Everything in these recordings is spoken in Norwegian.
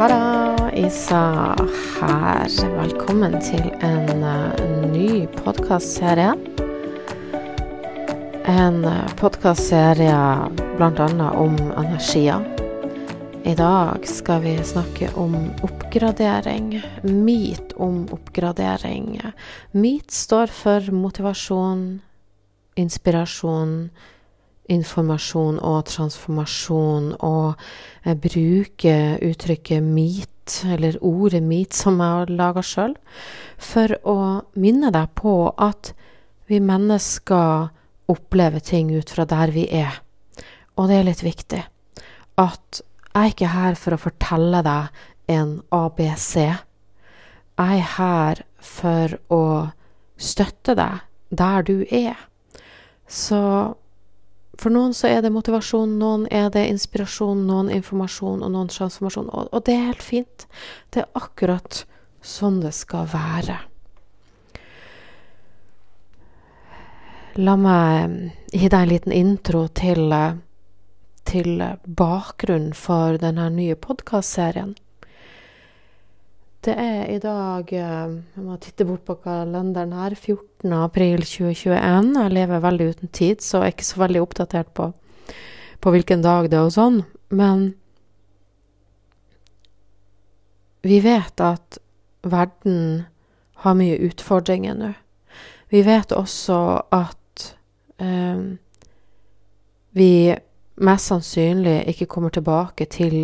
Tada! Isa her. Velkommen til en, uh, ny podkastserie. En uh, podkastserie bl.a. om energier. I dag skal vi snakke om oppgradering. Meet om oppgradering. Meet står for motivasjon, inspirasjon, informasjon og transformasjon, og jeg bruker uttrykket meet, eller ordet meet, som jeg har laga sjøl, for å minne deg på at vi mennesker opplever ting ut fra der vi er. Og det er litt viktig at jeg er ikke her for å fortelle deg en ABC. Jeg er her for å støtte deg der du er. Så for noen så er det motivasjon, noen er det inspirasjon, noen informasjon og noen transformasjon. Og, og det er helt fint. Det er akkurat sånn det skal være. La meg gi deg en liten intro til, til bakgrunnen for denne nye podkastserien. Det er i dag eh, Jeg må titte bort på kalenderen her. 14. april 2021. Jeg lever veldig uten tid, så jeg er ikke så veldig oppdatert på, på hvilken dag det er og sånn. Men vi vet at verden har mye utfordringer nå. Vi vet også at eh, vi mest sannsynlig ikke kommer tilbake til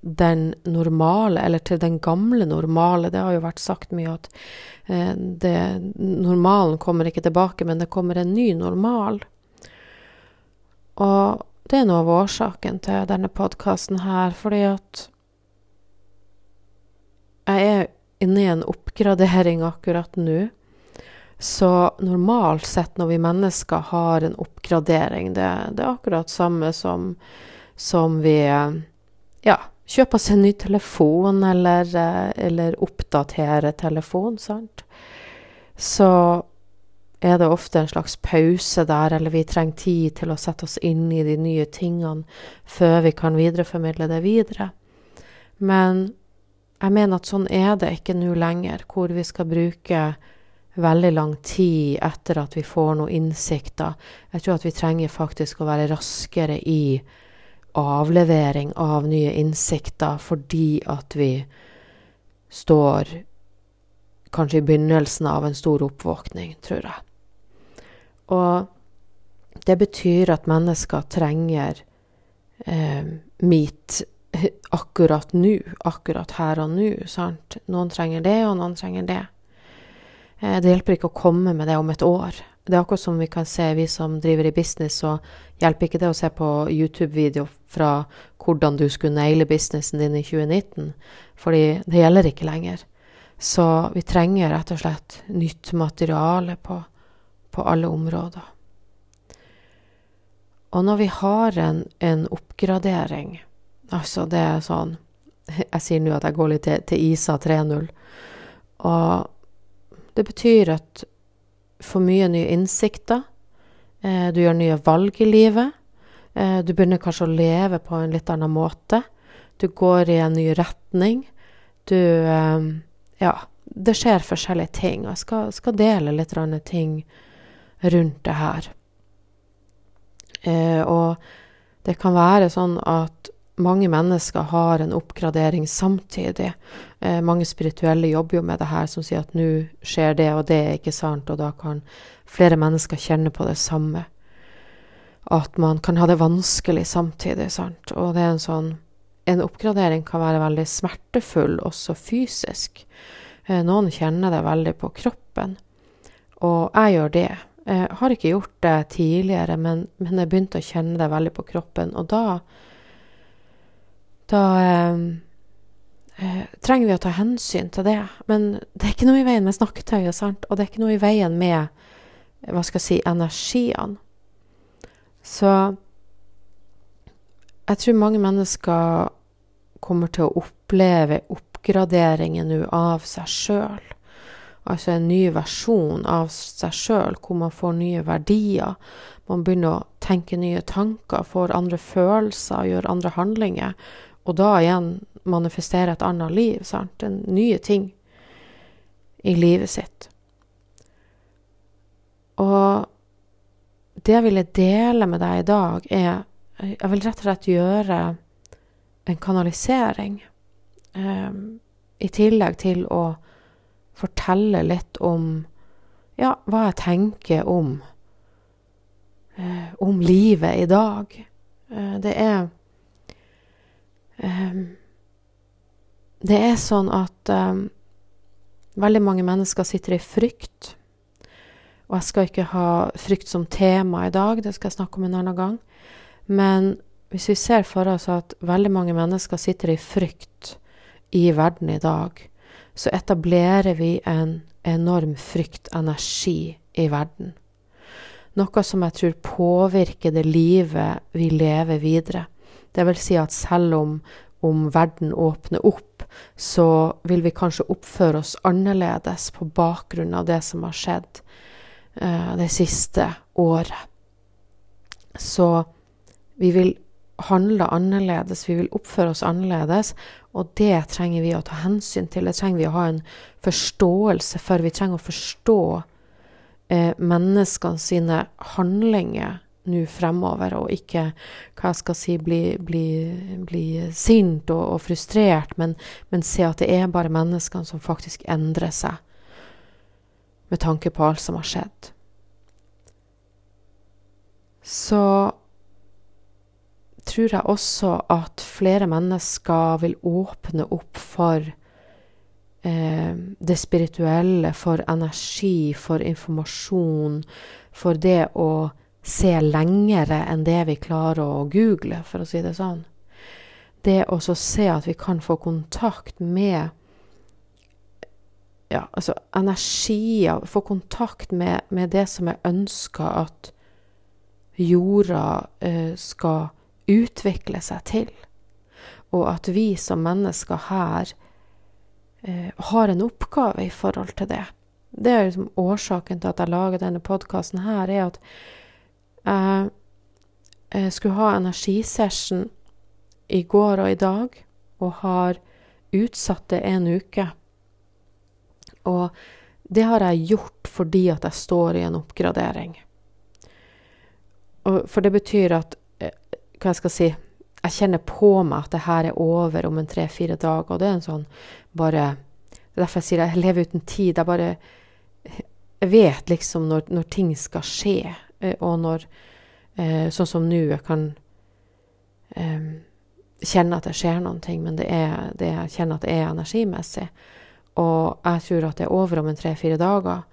den normale, eller til den gamle normale. Det har jo vært sagt mye at eh, det, normalen kommer ikke tilbake, men det kommer en ny normal. Og det er noe av årsaken til denne podkasten her, fordi at jeg er inne i en oppgradering akkurat nå. Så normalt sett når vi mennesker har en oppgradering, det, det er akkurat samme som, som vi ja, kjøpe seg en ny telefon eller, eh, eller oppdatere telefon, sant. Så er det ofte en slags pause der, eller vi trenger tid til å sette oss inn i de nye tingene før vi kan videreformidle det videre. Men jeg mener at sånn er det ikke nå lenger, hvor vi skal bruke veldig lang tid etter at vi får noen innsikter. Jeg tror at vi trenger faktisk å være raskere i avlevering av nye innsikter fordi at vi står kanskje i begynnelsen av en stor oppvåkning, tror jeg. Og det betyr at mennesker trenger eh, meat akkurat nå, akkurat her og nå. sant? Noen trenger det, og noen trenger det. Eh, det hjelper ikke å komme med det om et år. Det er akkurat som vi kan se, vi som driver i business, så hjelper ikke det å se på YouTube-video fra hvordan du skulle naile businessen din i 2019, fordi det gjelder ikke lenger. Så vi trenger rett og slett nytt materiale på, på alle områder. Og når vi har en, en, oppgradering Altså, det er sånn Jeg sier nå at jeg går litt til, til ISA 3.0. Og det betyr at får mye nye innsikter. Eh, du gjør nye valg i livet. Eh, du begynner kanskje å leve på en litt annen måte. Du går i en ny retning. Du eh, Ja, det skjer forskjellige ting. Og jeg skal, skal dele litt ting rundt det her. og det kan være sånn at mange mennesker har en oppgradering samtidig. Eh, mange spirituelle jobber jo med det her, som sier at nå skjer det og det, ikke sant, og da kan flere mennesker kjenne på det samme. At man kan ha det vanskelig samtidig, sant. Og det er en sånn En oppgradering kan være veldig smertefull, også fysisk. Eh, noen kjenner det veldig på kroppen, og jeg gjør det. Jeg har ikke gjort det tidligere, men, men jeg begynte å kjenne det veldig på kroppen, og da da eh, eh, trenger vi å ta hensyn til det. Men det er ikke noe i veien med snakketøyet, sant? og det er ikke noe i veien med hva skal jeg si, energiene. Så jeg tror mange mennesker kommer til å oppleve oppgraderingen nå av seg sjøl. Altså en ny versjon av seg sjøl, hvor man får nye verdier. Man begynner å tenke nye tanker, får andre følelser, gjør andre handlinger. Og da igjen manifestere et annet liv. sant? En nye ting i livet sitt. Og det jeg ville dele med deg i dag, er Jeg vil rett og slett gjøre en kanalisering. Um, I tillegg til å fortelle litt om ja, hva jeg tenker om uh, om livet i dag. Uh, det er Det er sånn at um, veldig mange mennesker sitter i frykt og jeg skal ikke ha frykt som tema i dag, det skal jeg snakke om en annen gang. Men hvis vi ser for oss at veldig mange mennesker sitter i frykt i verden i dag, så etablerer vi en enorm fryktenergi i verden. Noe som jeg tror påvirker det livet vi lever videre. Det vil si at selv om, om verden åpner opp, så vil vi kanskje oppføre oss annerledes på bakgrunn av det som har skjedd eh, det siste året. Så vi vil handle annerledes, vi vil oppføre oss annerledes, og det trenger vi å ta hensyn til. Det trenger vi å ha en forståelse for. Vi trenger å forstå eh, menneskene sine handlinger nå fremover, og ikke hva jeg skal si, bli, bli, bli sint og, og frustrert, men, men, se at det er bare menneskene som faktisk endrer seg med tanke på alt som har skjedd. Så tror jeg også at flere mennesker vil åpne opp for eh, det spirituelle, for energi, for informasjon, for det å se lengre enn det vi klarer å google, for å si det sånn. Det å se at vi kan få kontakt med ja, altså energier Få kontakt med, med, det som jeg ønsker at jorda eh, skal utvikle seg til. Og at vi som mennesker her eh, har en oppgave i forhold til det. Det er liksom årsaken til at jeg lager denne podkasten her, er at jeg, jeg skulle ha energisession i går og i dag, og har utsatt det en uke. Og det har jeg gjort fordi at jeg står i en oppgradering. Og for det betyr at eh, Hva jeg skal si Jeg kjenner på meg at det her er over om en tre-fire dager, og det er en sånn bare er derfor jeg sier jeg lever uten tid. Jeg bare Jeg vet liksom når, når ting skal skje, eh, og når eh, Sånn som nå, jeg kan eh, kjenne at det skjer noen ting, men det er, det, jeg kjenner at det er energimessig. Og jeg tror at det er over om en tre-fire dager,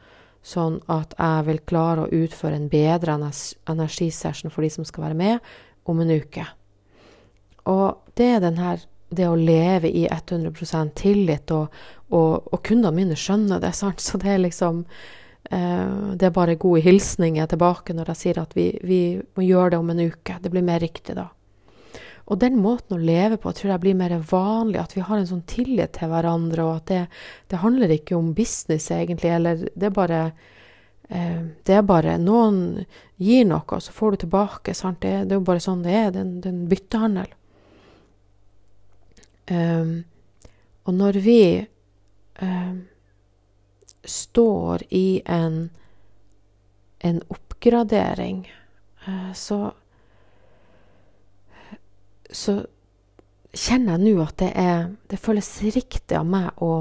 sånn at jeg vil klare å utføre en bedre energisession for de som skal være med, om en uke. Og det er den her det å leve i 100% tillit, og, og, og kundene mine skjønner det. sant? Så det er liksom eh, Det er bare gode hilsninger tilbake når jeg sier at vi, vi må gjøre det om en uke. Det blir mer riktig da. Og den måten å leve på tror jeg blir mer vanlig, at vi har en sånn tillit til hverandre, og at det, det handler ikke om business, egentlig, eller det er bare eh, det er bare Noen gir noe, og så får du tilbake. sant? Det, det er jo bare sånn det er. Det er en byttehandel. Um, og når vi um, står i en, en oppgradering, uh, så så kjenner jeg nå at det, er, det føles riktig av meg å,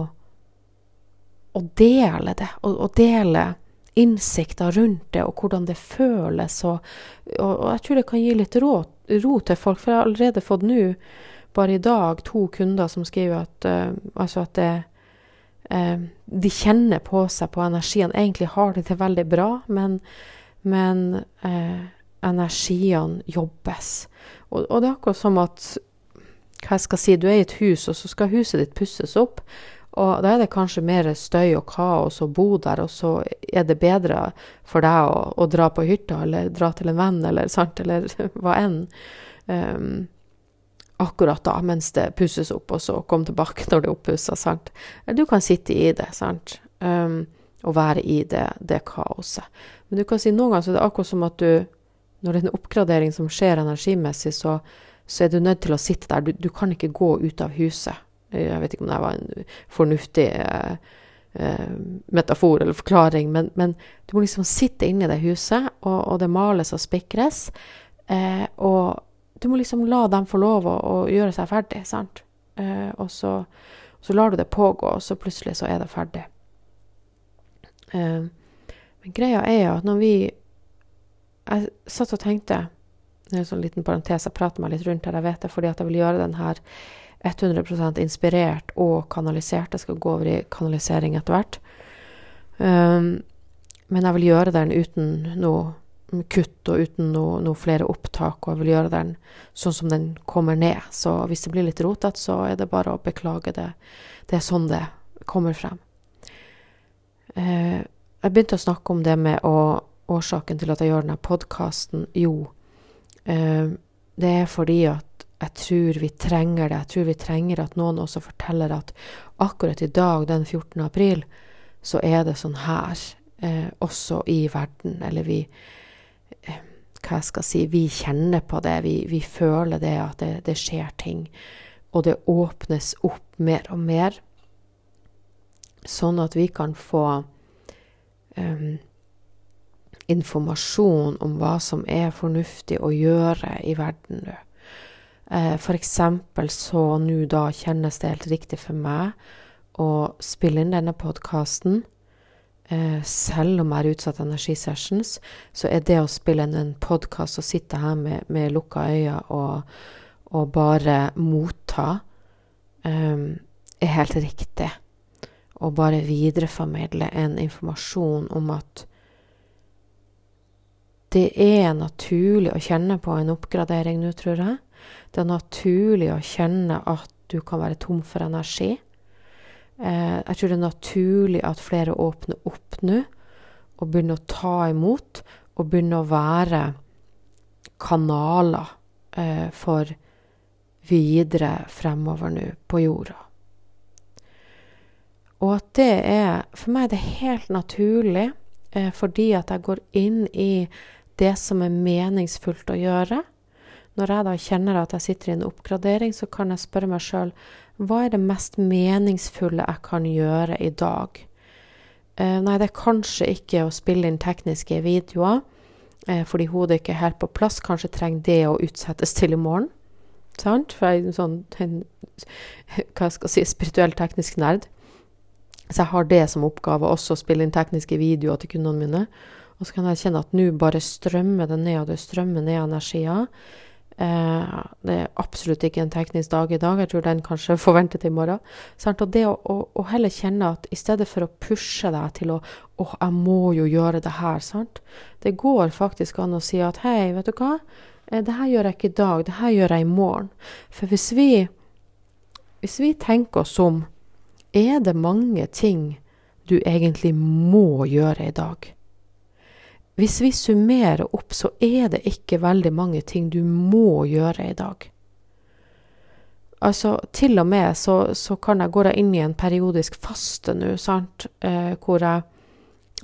å dele det. Å, dele innsikter rundt det, og hvordan det føles. Og, og, og, jeg tror det kan gi litt ro, ro, til folk, for jeg har allerede fått nå, bare i dag, to kunder som skriver at, uh, altså at det, de kjenner på seg på energien. Egentlig har de det veldig bra, men, men eh, energiene jobbes. Og, og, det er akkurat som at hva jeg skal si, du er i et hus, og så skal huset ditt pusses opp. Og da er det kanskje mer støy og kaos å bo der, og så er det bedre for deg å, å dra på hytta eller dra til en venn eller sant, eller hva enn. Um, akkurat da, mens det pusses opp, og så komme tilbake når det er oppussa. Sant? Du kan sitte i det, sant, um, og være i det, det kaoset. Men du kan si noen ganger så er det akkurat som at du når det er en oppgradering som skjer energimessig, så, så er du nødt til å sitte der. Du, du, kan ikke gå ut av huset. Jeg vet ikke om det var en fornuftig eh, eh, metafor eller forklaring, men, men, du må liksom sitte inne i det huset, og, og det males og spikres. Eh, og du må liksom la dem få lov å, å gjøre seg ferdig, sant. Eh, og så, så, lar du det pågå, og så plutselig så er det ferdig. Eh, men greia er jo at når vi Jeg satt og tenkte det er en sånn liten parentes, jeg prater meg litt rundt her, jeg vet det, fordi at jeg vil gjøre den her 100% inspirert og kanalisert. Jeg skal gå over i kanalisering etter hvert. Um, men jeg vil gjøre den uten noe kutt og uten noe, noe, flere opptak, og jeg vil gjøre den sånn som den kommer ned. Så hvis det blir litt rotete, så er det bare å beklage det. Det er sånn det kommer frem. Eh, jeg begynte å snakke om det med å, årsaken til at jeg gjør denne podkasten. Jo, Eh, det er fordi at jeg tror vi trenger det. Jeg tror vi trenger at noen også forteller at akkurat i dag, den 14. april, så er det sånn her eh, også i verden. Eller vi Hva jeg skal si Vi kjenner på det. Vi, vi føler det at det, det, skjer ting. Og det åpnes opp mer og mer. Sånn at vi kan få um, informasjon om hva som er fornuftig å gjøre i verden nå. F.eks. for eksempel så nå da kjennes det helt riktig for meg å spille inn denne podkasten. Eh, selv om jeg er utsatt energisessions, så er det å spille inn en podkast og sitte her med, med lukka øyne og, og, bare motta, eh, er helt riktig. Og bare videreformidle en informasjon om at det er naturlig å kjenne på en oppgradering nå, tror jeg. Det er naturlig å kjenne at du kan være tom for energi. Eh, jeg tror det er naturlig at flere åpner opp nå og begynner å ta imot, og begynner å være kanaler eh, for videre fremover nå på jorda. Og at det er For meg er det helt naturlig, eh, fordi at jeg går inn i det som er meningsfullt å gjøre. Når jeg da kjenner at jeg sitter i en oppgradering, så kan jeg spørre meg sjøl hva er det mest meningsfulle jeg kan gjøre i dag? Eh, nei, det er kanskje ikke å spille inn tekniske videoer, eh, fordi hodet ikke er helt på plass. Kanskje trenger det å utsettes til i morgen. Sant? For jeg er en sånn en, hva skal jeg si, spirituell teknisk nerd. Så jeg har det som oppgave også, å spille inn tekniske videoer til kundene mine. Og så kan jeg kjenne at nå bare strømmer det ned, og det strømmer ned energier. Eh, det er absolutt ikke en teknisk dag i dag. Jeg tror den kanskje får i morgen. Og det å, å, å, heller kjenne at i stedet for å pushe deg til å Å, jeg må jo gjøre det her, sant. Det går faktisk an å si at hei, vet du hva. Eh, det her gjør jeg ikke i dag, det her gjør jeg i morgen. For hvis vi Hvis vi tenker oss om, er det mange ting du egentlig må gjøre i dag? Hvis vi summerer opp, så er det ikke veldig mange ting du må gjøre i dag. Altså, til og med så, så kan jeg gå inn i en periodisk faste nå, sant, eh, hvor jeg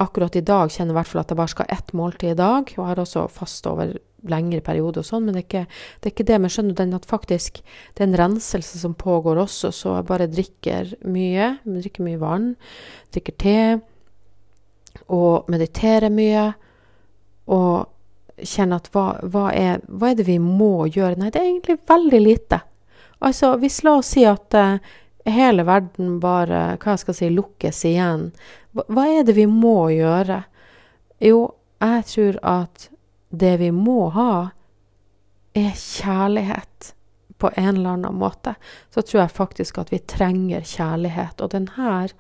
akkurat i dag kjenner i hvert fall at jeg bare skal ha ett måltid i dag, og har også faste over lengre perioder og sånn, men det er, ikke, det er ikke det. Men skjønner du at faktisk det er en renselse som pågår også, så jeg bare drikker mye. Drikker mye vann, drikker te og mediterer mye og kjenne at hva, hva, er, hva, er, det vi må gjøre? Nei, det er egentlig veldig lite. Altså, hvis la oss si at uh, hele verden bare hva jeg skal si, lukkes igjen, hva, hva, er det vi må gjøre? Jo, jeg tror at det vi må ha, er kjærlighet på en eller annen måte. Så tror jeg faktisk at vi trenger kjærlighet. Og den her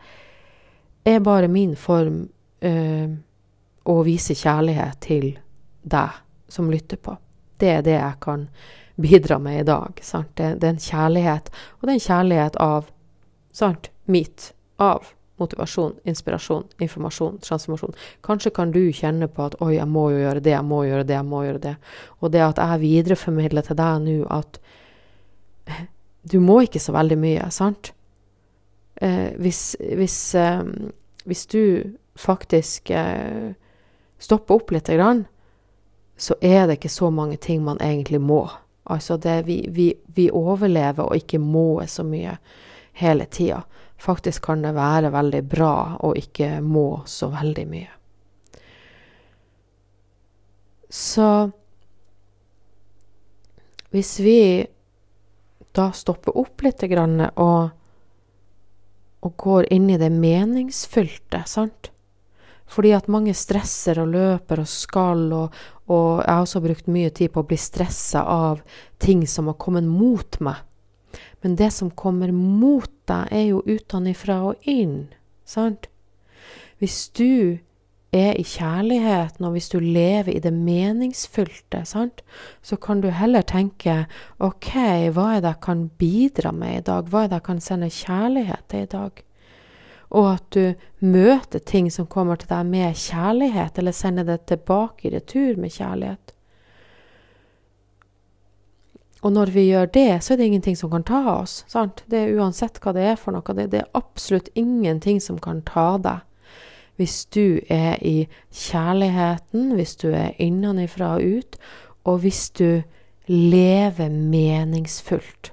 er bare min form. Uh, å vise kjærlighet til deg som lytter på. Det er det jeg kan bidra med i dag. Det, det, er en kjærlighet, og det er en kjærlighet av sant, mitt, av motivasjon, inspirasjon, informasjon, transformasjon. Kanskje kan du kjenne på at 'oi, jeg må jo gjøre det, jeg må gjøre det', jeg må gjøre det. Og det at jeg videreformidler til deg nå at du må ikke så veldig mye, sant? Eh, hvis, hvis, eh, hvis, du faktisk eh, stoppe opp litt, så er det ikke så mange ting man egentlig må. Altså det vi, vi, vi overlever og ikke må så mye hele tida. Faktisk kan det være veldig bra å ikke må så veldig mye. Så hvis vi da stopper opp litt og, og går inn i det meningsfylte, sant? Fordi at mange stresser og løper og skal, og, og jeg har også brukt mye tid på å bli stressa av ting som har kommet mot meg. Men det som kommer mot deg, er jo utenfra og inn, sant? Hvis du er i kjærligheten, og hvis du lever i det meningsfylte, sant, så kan du heller tenke OK, hva er det jeg kan bidra med i dag? Hva er det jeg kan sende kjærlighet til i dag? Og at du møter ting som kommer til deg med kjærlighet, eller sender det tilbake i retur med kjærlighet. Og når vi gjør det, så er det ingenting som kan ta oss. sant? Det er Uansett hva det er for noe. Det, det er absolutt ingenting som kan ta deg. Hvis du er i kjærligheten, hvis du er innenfra og ut, og hvis du lever meningsfullt.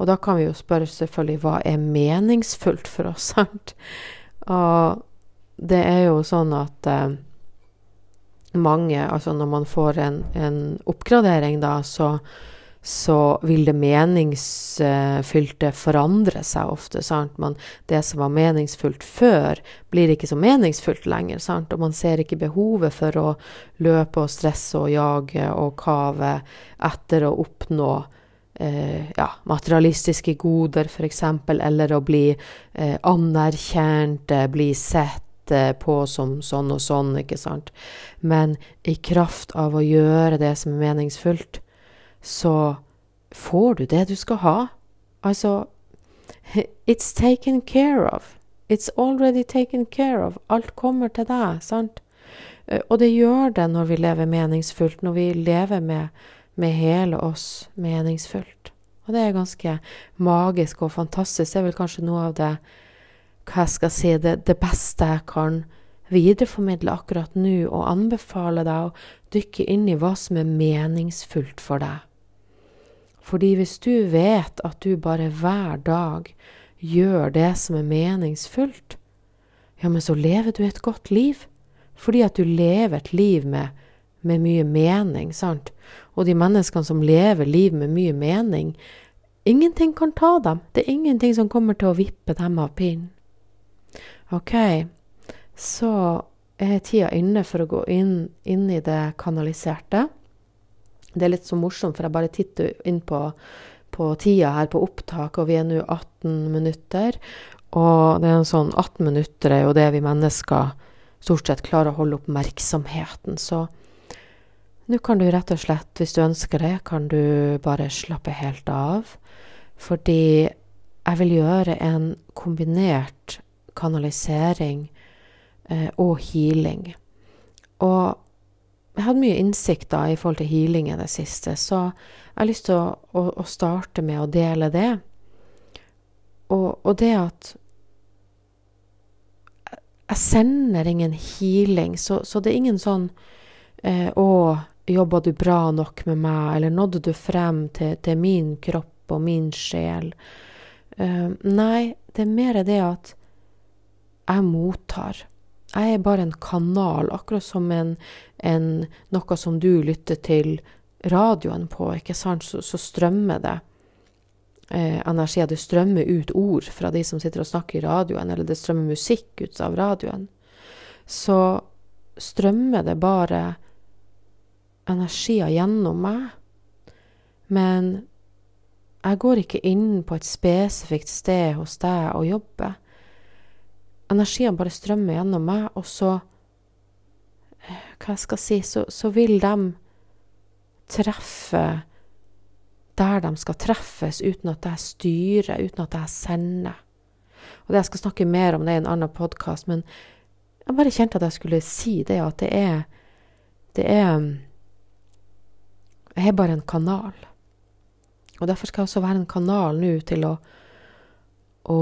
Og da kan vi jo spørre selvfølgelig hva er meningsfullt for oss, sant? Og det er jo sånn at eh, mange Altså når man får en, en oppgradering, da, så, så vil det meningsfylte forandre seg ofte. sant? Man, det som var meningsfullt før, blir ikke så meningsfullt lenger. sant? Og man ser ikke behovet for å løpe og stresse og jage og kave etter å oppnå ja, materialistiske goder, f.eks., eller å bli eh, anerkjent, eh, bli sett eh, på som sånn og sånn, ikke sant. Men i kraft av å gjøre det som er meningsfullt, så får du det du skal ha. Altså It's taken care of. It's already taken care of. Alt kommer til deg, sant? Eh, og det gjør det når vi lever meningsfullt, når vi lever med med hele oss meningsfullt. Og det er ganske magisk og fantastisk. Det er vel kanskje noe av det hva jeg skal si, det, det beste jeg kan videreformidle akkurat nå, og anbefale deg å dykke inn i hva som er meningsfullt for deg. Fordi hvis du vet at du bare hver dag gjør det som er meningsfullt, ja, men så lever du et godt liv. Fordi at du lever et liv med med mye mening, sant? Og de menneskene som lever liv med mye mening, ingenting kan ta dem. Det er ingenting som kommer til å vippe dem av pinnen. OK, så er tida inne for å gå inn, inn, i det kanaliserte. Det er litt så morsomt, for jeg bare titter inn på, på tida her på opptak, og vi er nå 18 minutter. Og det er en sånn 18 minutter er jo det vi mennesker stort sett klarer å holde oppmerksomheten. Så nå kan du rett og slett, hvis du ønsker det, kan du bare slappe helt av. Fordi jeg vil gjøre en kombinert kanalisering eh, og healing. Og jeg hadde mye innsikt da i forhold til healing i det siste, så jeg har lyst til å, å, å starte med å dele det. Og, og det at jeg sender ingen healing, så, så det er ingen sånn eh, Å, Jobba du bra nok med meg, eller nådde du frem til, til min kropp og min sjel? Uh, nei, det er mer det at jeg mottar. Jeg er bare en kanal, akkurat som en, en, noe som du lytter til radioen på, ikke sant, så, så strømmer det eh, energi. Det strømmer ut ord fra de som sitter og snakker i radioen, eller det strømmer musikk ut av radioen. Så strømmer det bare energier gjennom meg. Men jeg går ikke inn på et spesifikt sted hos deg og jobber. Energiene bare strømmer gjennom meg, og så Hva jeg skal si Så, så vil de treffe der de skal treffes, uten at jeg styrer, uten at jeg sender. Og det Jeg skal snakke mer om det i en annen podkast, men jeg bare kjente at jeg skulle si det, at det er Det er jeg er bare en kanal. Og derfor skal jeg også være en kanal nå til å, å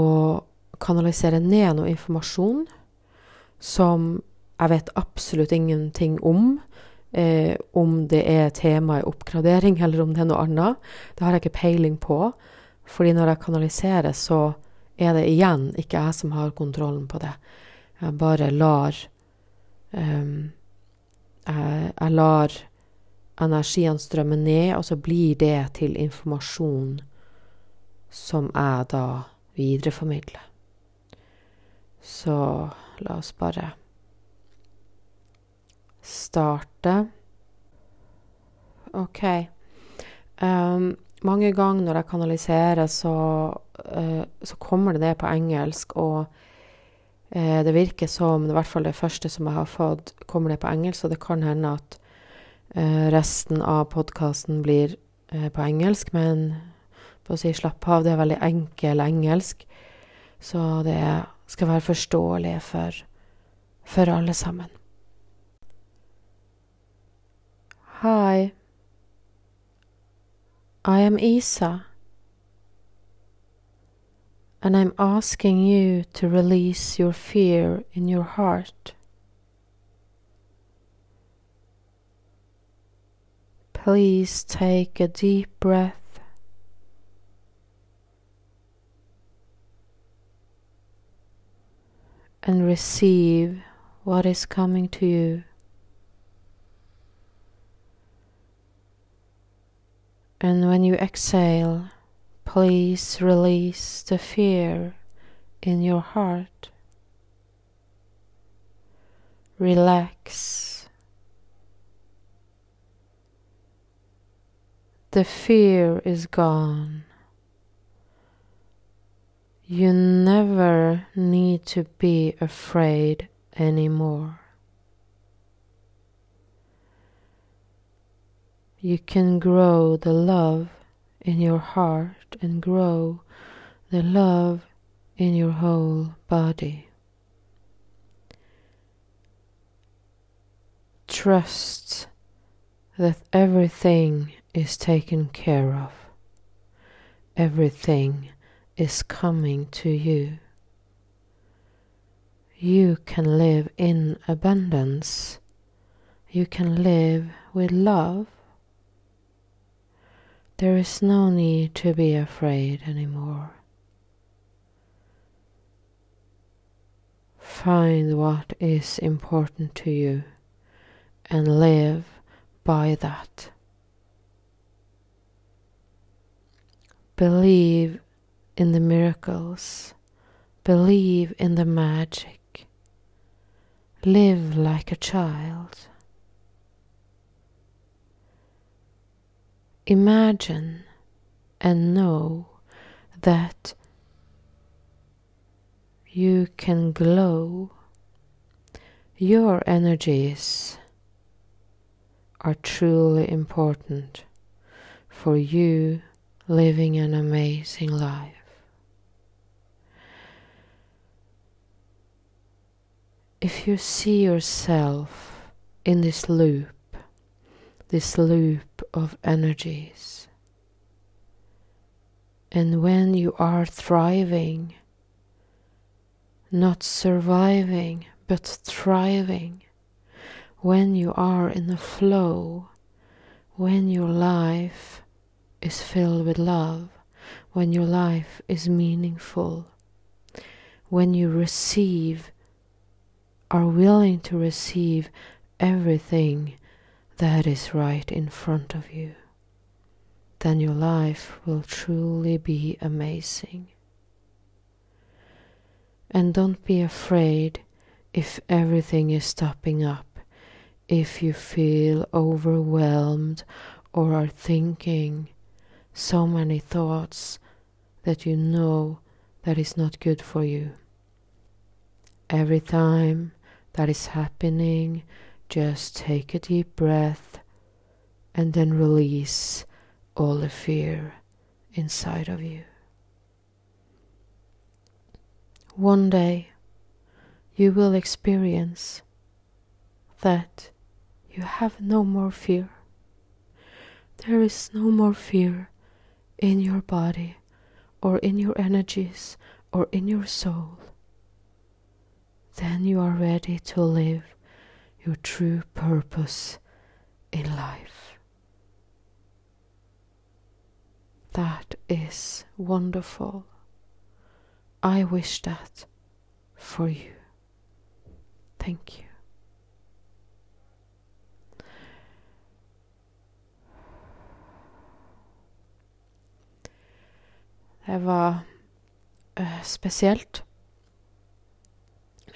kanalisere ned noe informasjon som jeg vet absolutt ingenting om, Eh, om det er temaet oppgradering, eller om det er noe annet, det har jeg ikke peiling på. Fordi når jeg kanaliserer, så er det igjen ikke jeg som har kontrollen på det. Jeg bare lar um, jeg, jeg, lar energiene strømmer ned, og så blir det til informasjon som jeg da videreformidler. Så la oss bare starte. OK. Um, mange ganger når jeg kanaliserer, så, uh, så kommer det ned på engelsk, og uh, det virker som i hvert fall det første som jeg har fått, kommer ned på engelsk, og det kan hende at resten av podkasten blir på engelsk, men på å si slapp av, det er veldig enkel engelsk, så det skal være forståelig for, for alle sammen. Hi. I am Isa, and I'm asking you to release your fear in your heart. Please take a deep breath. And receive what is coming to you. And when you exhale, please release the fear in your heart. Relax. The fear is gone. You never need to be afraid anymore. you can grow the love in your heart and grow the love in your whole body. Trust that everything is taken care of. Everything is coming to you. You can live in abundance. You can live with love there is no need to be afraid anymore. Find what is important to you and live by that. Believe in the miracles, believe in the magic, live like a child. imagine and know that you can glow. Your energies are truly important for you living an amazing life. If you see yourself in this loop, this loop of energies. And when you are thriving, not surviving, but thriving, when you are in the flow, when your life is filled with love, when your life is meaningful, when you receive, are willing to receive everything that is right in front of you, then your life will truly be amazing. And don't be afraid if everything is stopping up, if you feel overwhelmed or are thinking so many thoughts that you know that is not good for you. Every time that is happening, just take a deep breath and then release all the fear inside of you. One day you will experience that you have no more fear. There is no more fear in your body or in your energies or in your soul. Then you are ready to live your true purpose in life. That is wonderful. I wish that for you. Thank you. Det var uh, spesielt.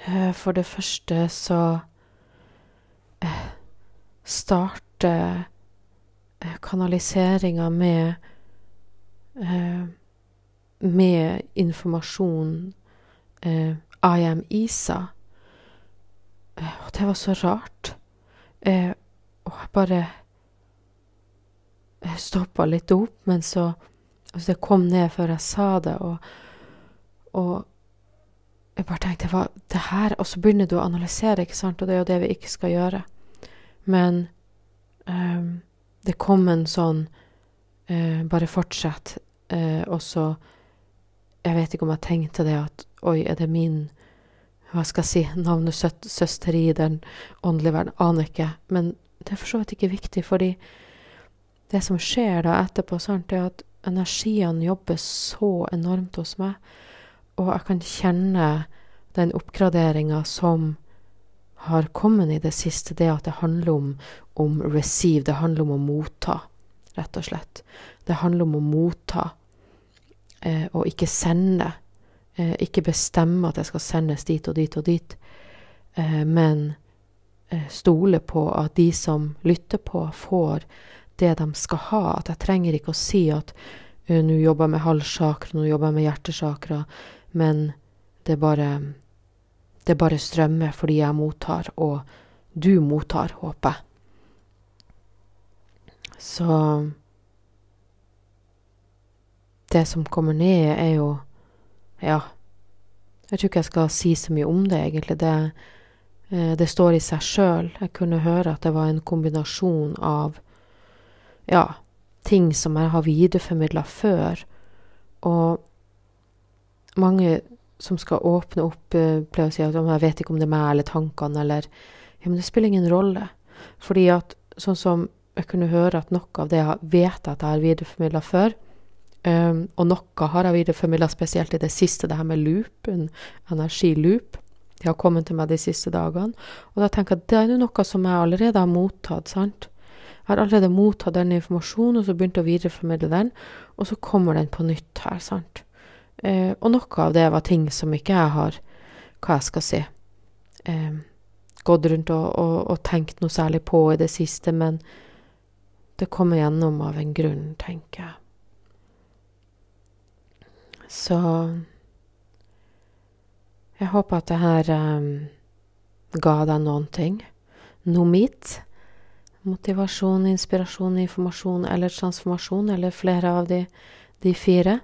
Uh, for det første så uh, starter kanaliseringa med med informasjon I am Isa. Og det var så rart. og jeg bare stoppa litt opp, men så Altså, det kom ned før jeg sa det, og, og jeg bare tenkte hva, det her Og så begynner du å analysere, ikke sant, og det er jo det vi ikke skal gjøre. Men um, det kom en sånn uh, Bare fortsett. Uh, og så Jeg vet ikke om jeg tenkte det at Oi, er det min Hva skal jeg si Navnesøster i den åndelige verden? Aner ikke. Men det er for så vidt ikke viktig, fordi det som skjer da etterpå, sant, er at energiene jobber så enormt hos meg, og jeg kan kjenne den oppgraderinga som har kommet i det siste, det at det handler om, om receive, det handler om å motta, rett og slett. Det handler om å motta, eh, og ikke sende. Eh, ikke bestemme at jeg skal sendes dit og dit og dit, eh, men eh, stole på at de som lytter på, får det de skal ha. At jeg trenger ikke å si at uh, nå jobber jeg med halssakra, nå jobber jeg med hjertesakra, men det bare Det bare strømmer fordi jeg mottar, og du mottar, håper jeg. Så Det som kommer ned, er jo Ja. Jeg tror ikke jeg skal si så mye om det, egentlig. Det, uh, det står i seg sjøl. Jeg kunne høre at det var en kombinasjon av ja, ting som jeg har videreformidla før. Og mange som skal åpne opp, uh, pleier å si at jeg vet ikke om det er meg eller tankene, eller Ja, men det spiller ingen rolle. Fordi at sånn som jeg kunne høre at noe av det jeg vet at jeg har videreformidla før, um, og noe har jeg videreformidla spesielt i det siste, det her med loop, en energiloop. Det har kommet til meg de siste dagene. Og da tenker jeg at det er noe som jeg allerede har mottatt, sant? Jeg har allerede mottatt den informasjonen, og så begynt å videreformidle den, og så kommer den på nytt her, sant. Eh, og noe av det var ting som ikke jeg har, hva jeg skal si, eh, gått rundt og, og, og, tenkt noe særlig på i det siste, men det kommer gjennom av en grunn, tenker jeg. Så jeg håper at det her um, ga deg noen ting. Noe mitt motivasjon, inspirasjon, informasjon eller transformasjon, eller flere av de, de fire.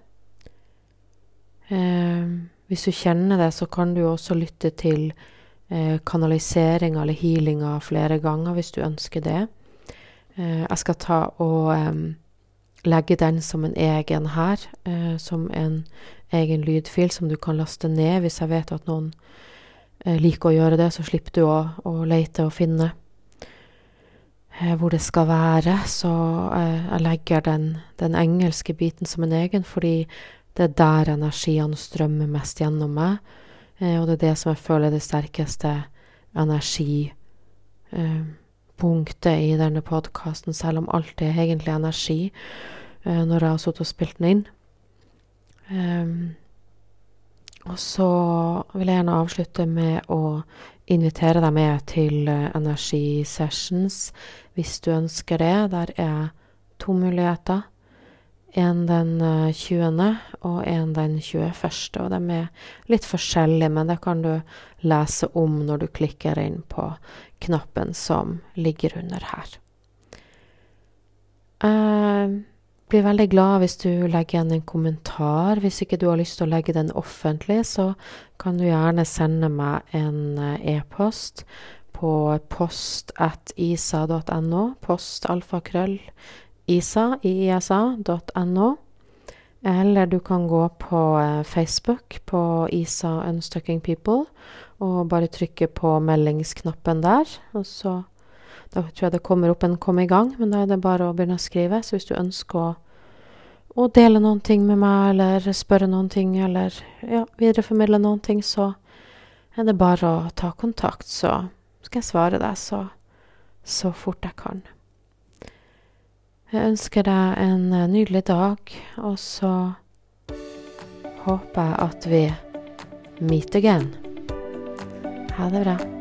Eh, hvis du kjenner det, så kan du også lytte til eh, kanalisering eller healinga flere ganger hvis du ønsker det. Eh, jeg skal ta og eh, legge den som en egen her, eh, som en egen lydfil som du kan laste ned hvis jeg vet at noen eh, liker å gjøre det, så slipper du å, å lete og finne. Eh, hvor det skal være. Så eh, jeg legger den, den, engelske biten som en egen, fordi det er der energiene strømmer mest gjennom meg. Eh, og det er det som jeg føler er det sterkeste energipunktet i denne podkasten, selv om alt er egentlig energi, når jeg har sittet og spilt den inn. og så vil jeg gjerne avslutte med å invitere deg med til energisessions hvis du ønsker det. Der er to muligheter. En den 20. Eh, og en den 21. Og de er litt forskjellige, men det kan du lese om når du klikker inn på knappen som ligger under her. Blir veldig glad hvis du legger igjen en kommentar. Hvis ikke du har lyst til å legge den offentlig, så kan du gjerne sende meg en eh, e-post på post.isa.no. Postalfakrøll isa, isa.no. Eller du kan gå på eh, Facebook på Isa Unstucking People og bare trykke på meldingsknappen der. Og så Da tror jeg det kommer opp en 'kom i gang', men da er det bare å begynne å skrive. Så hvis du ønsker å, å dele noen ting med meg, eller spørre noen ting, eller ja, videreformidle noen ting, så er det bare å ta kontakt, så skal jeg svare deg så, så fort jeg kan. Jeg ønsker deg en nydelig dag, og så håper jeg at vi meet again. Ha det bra.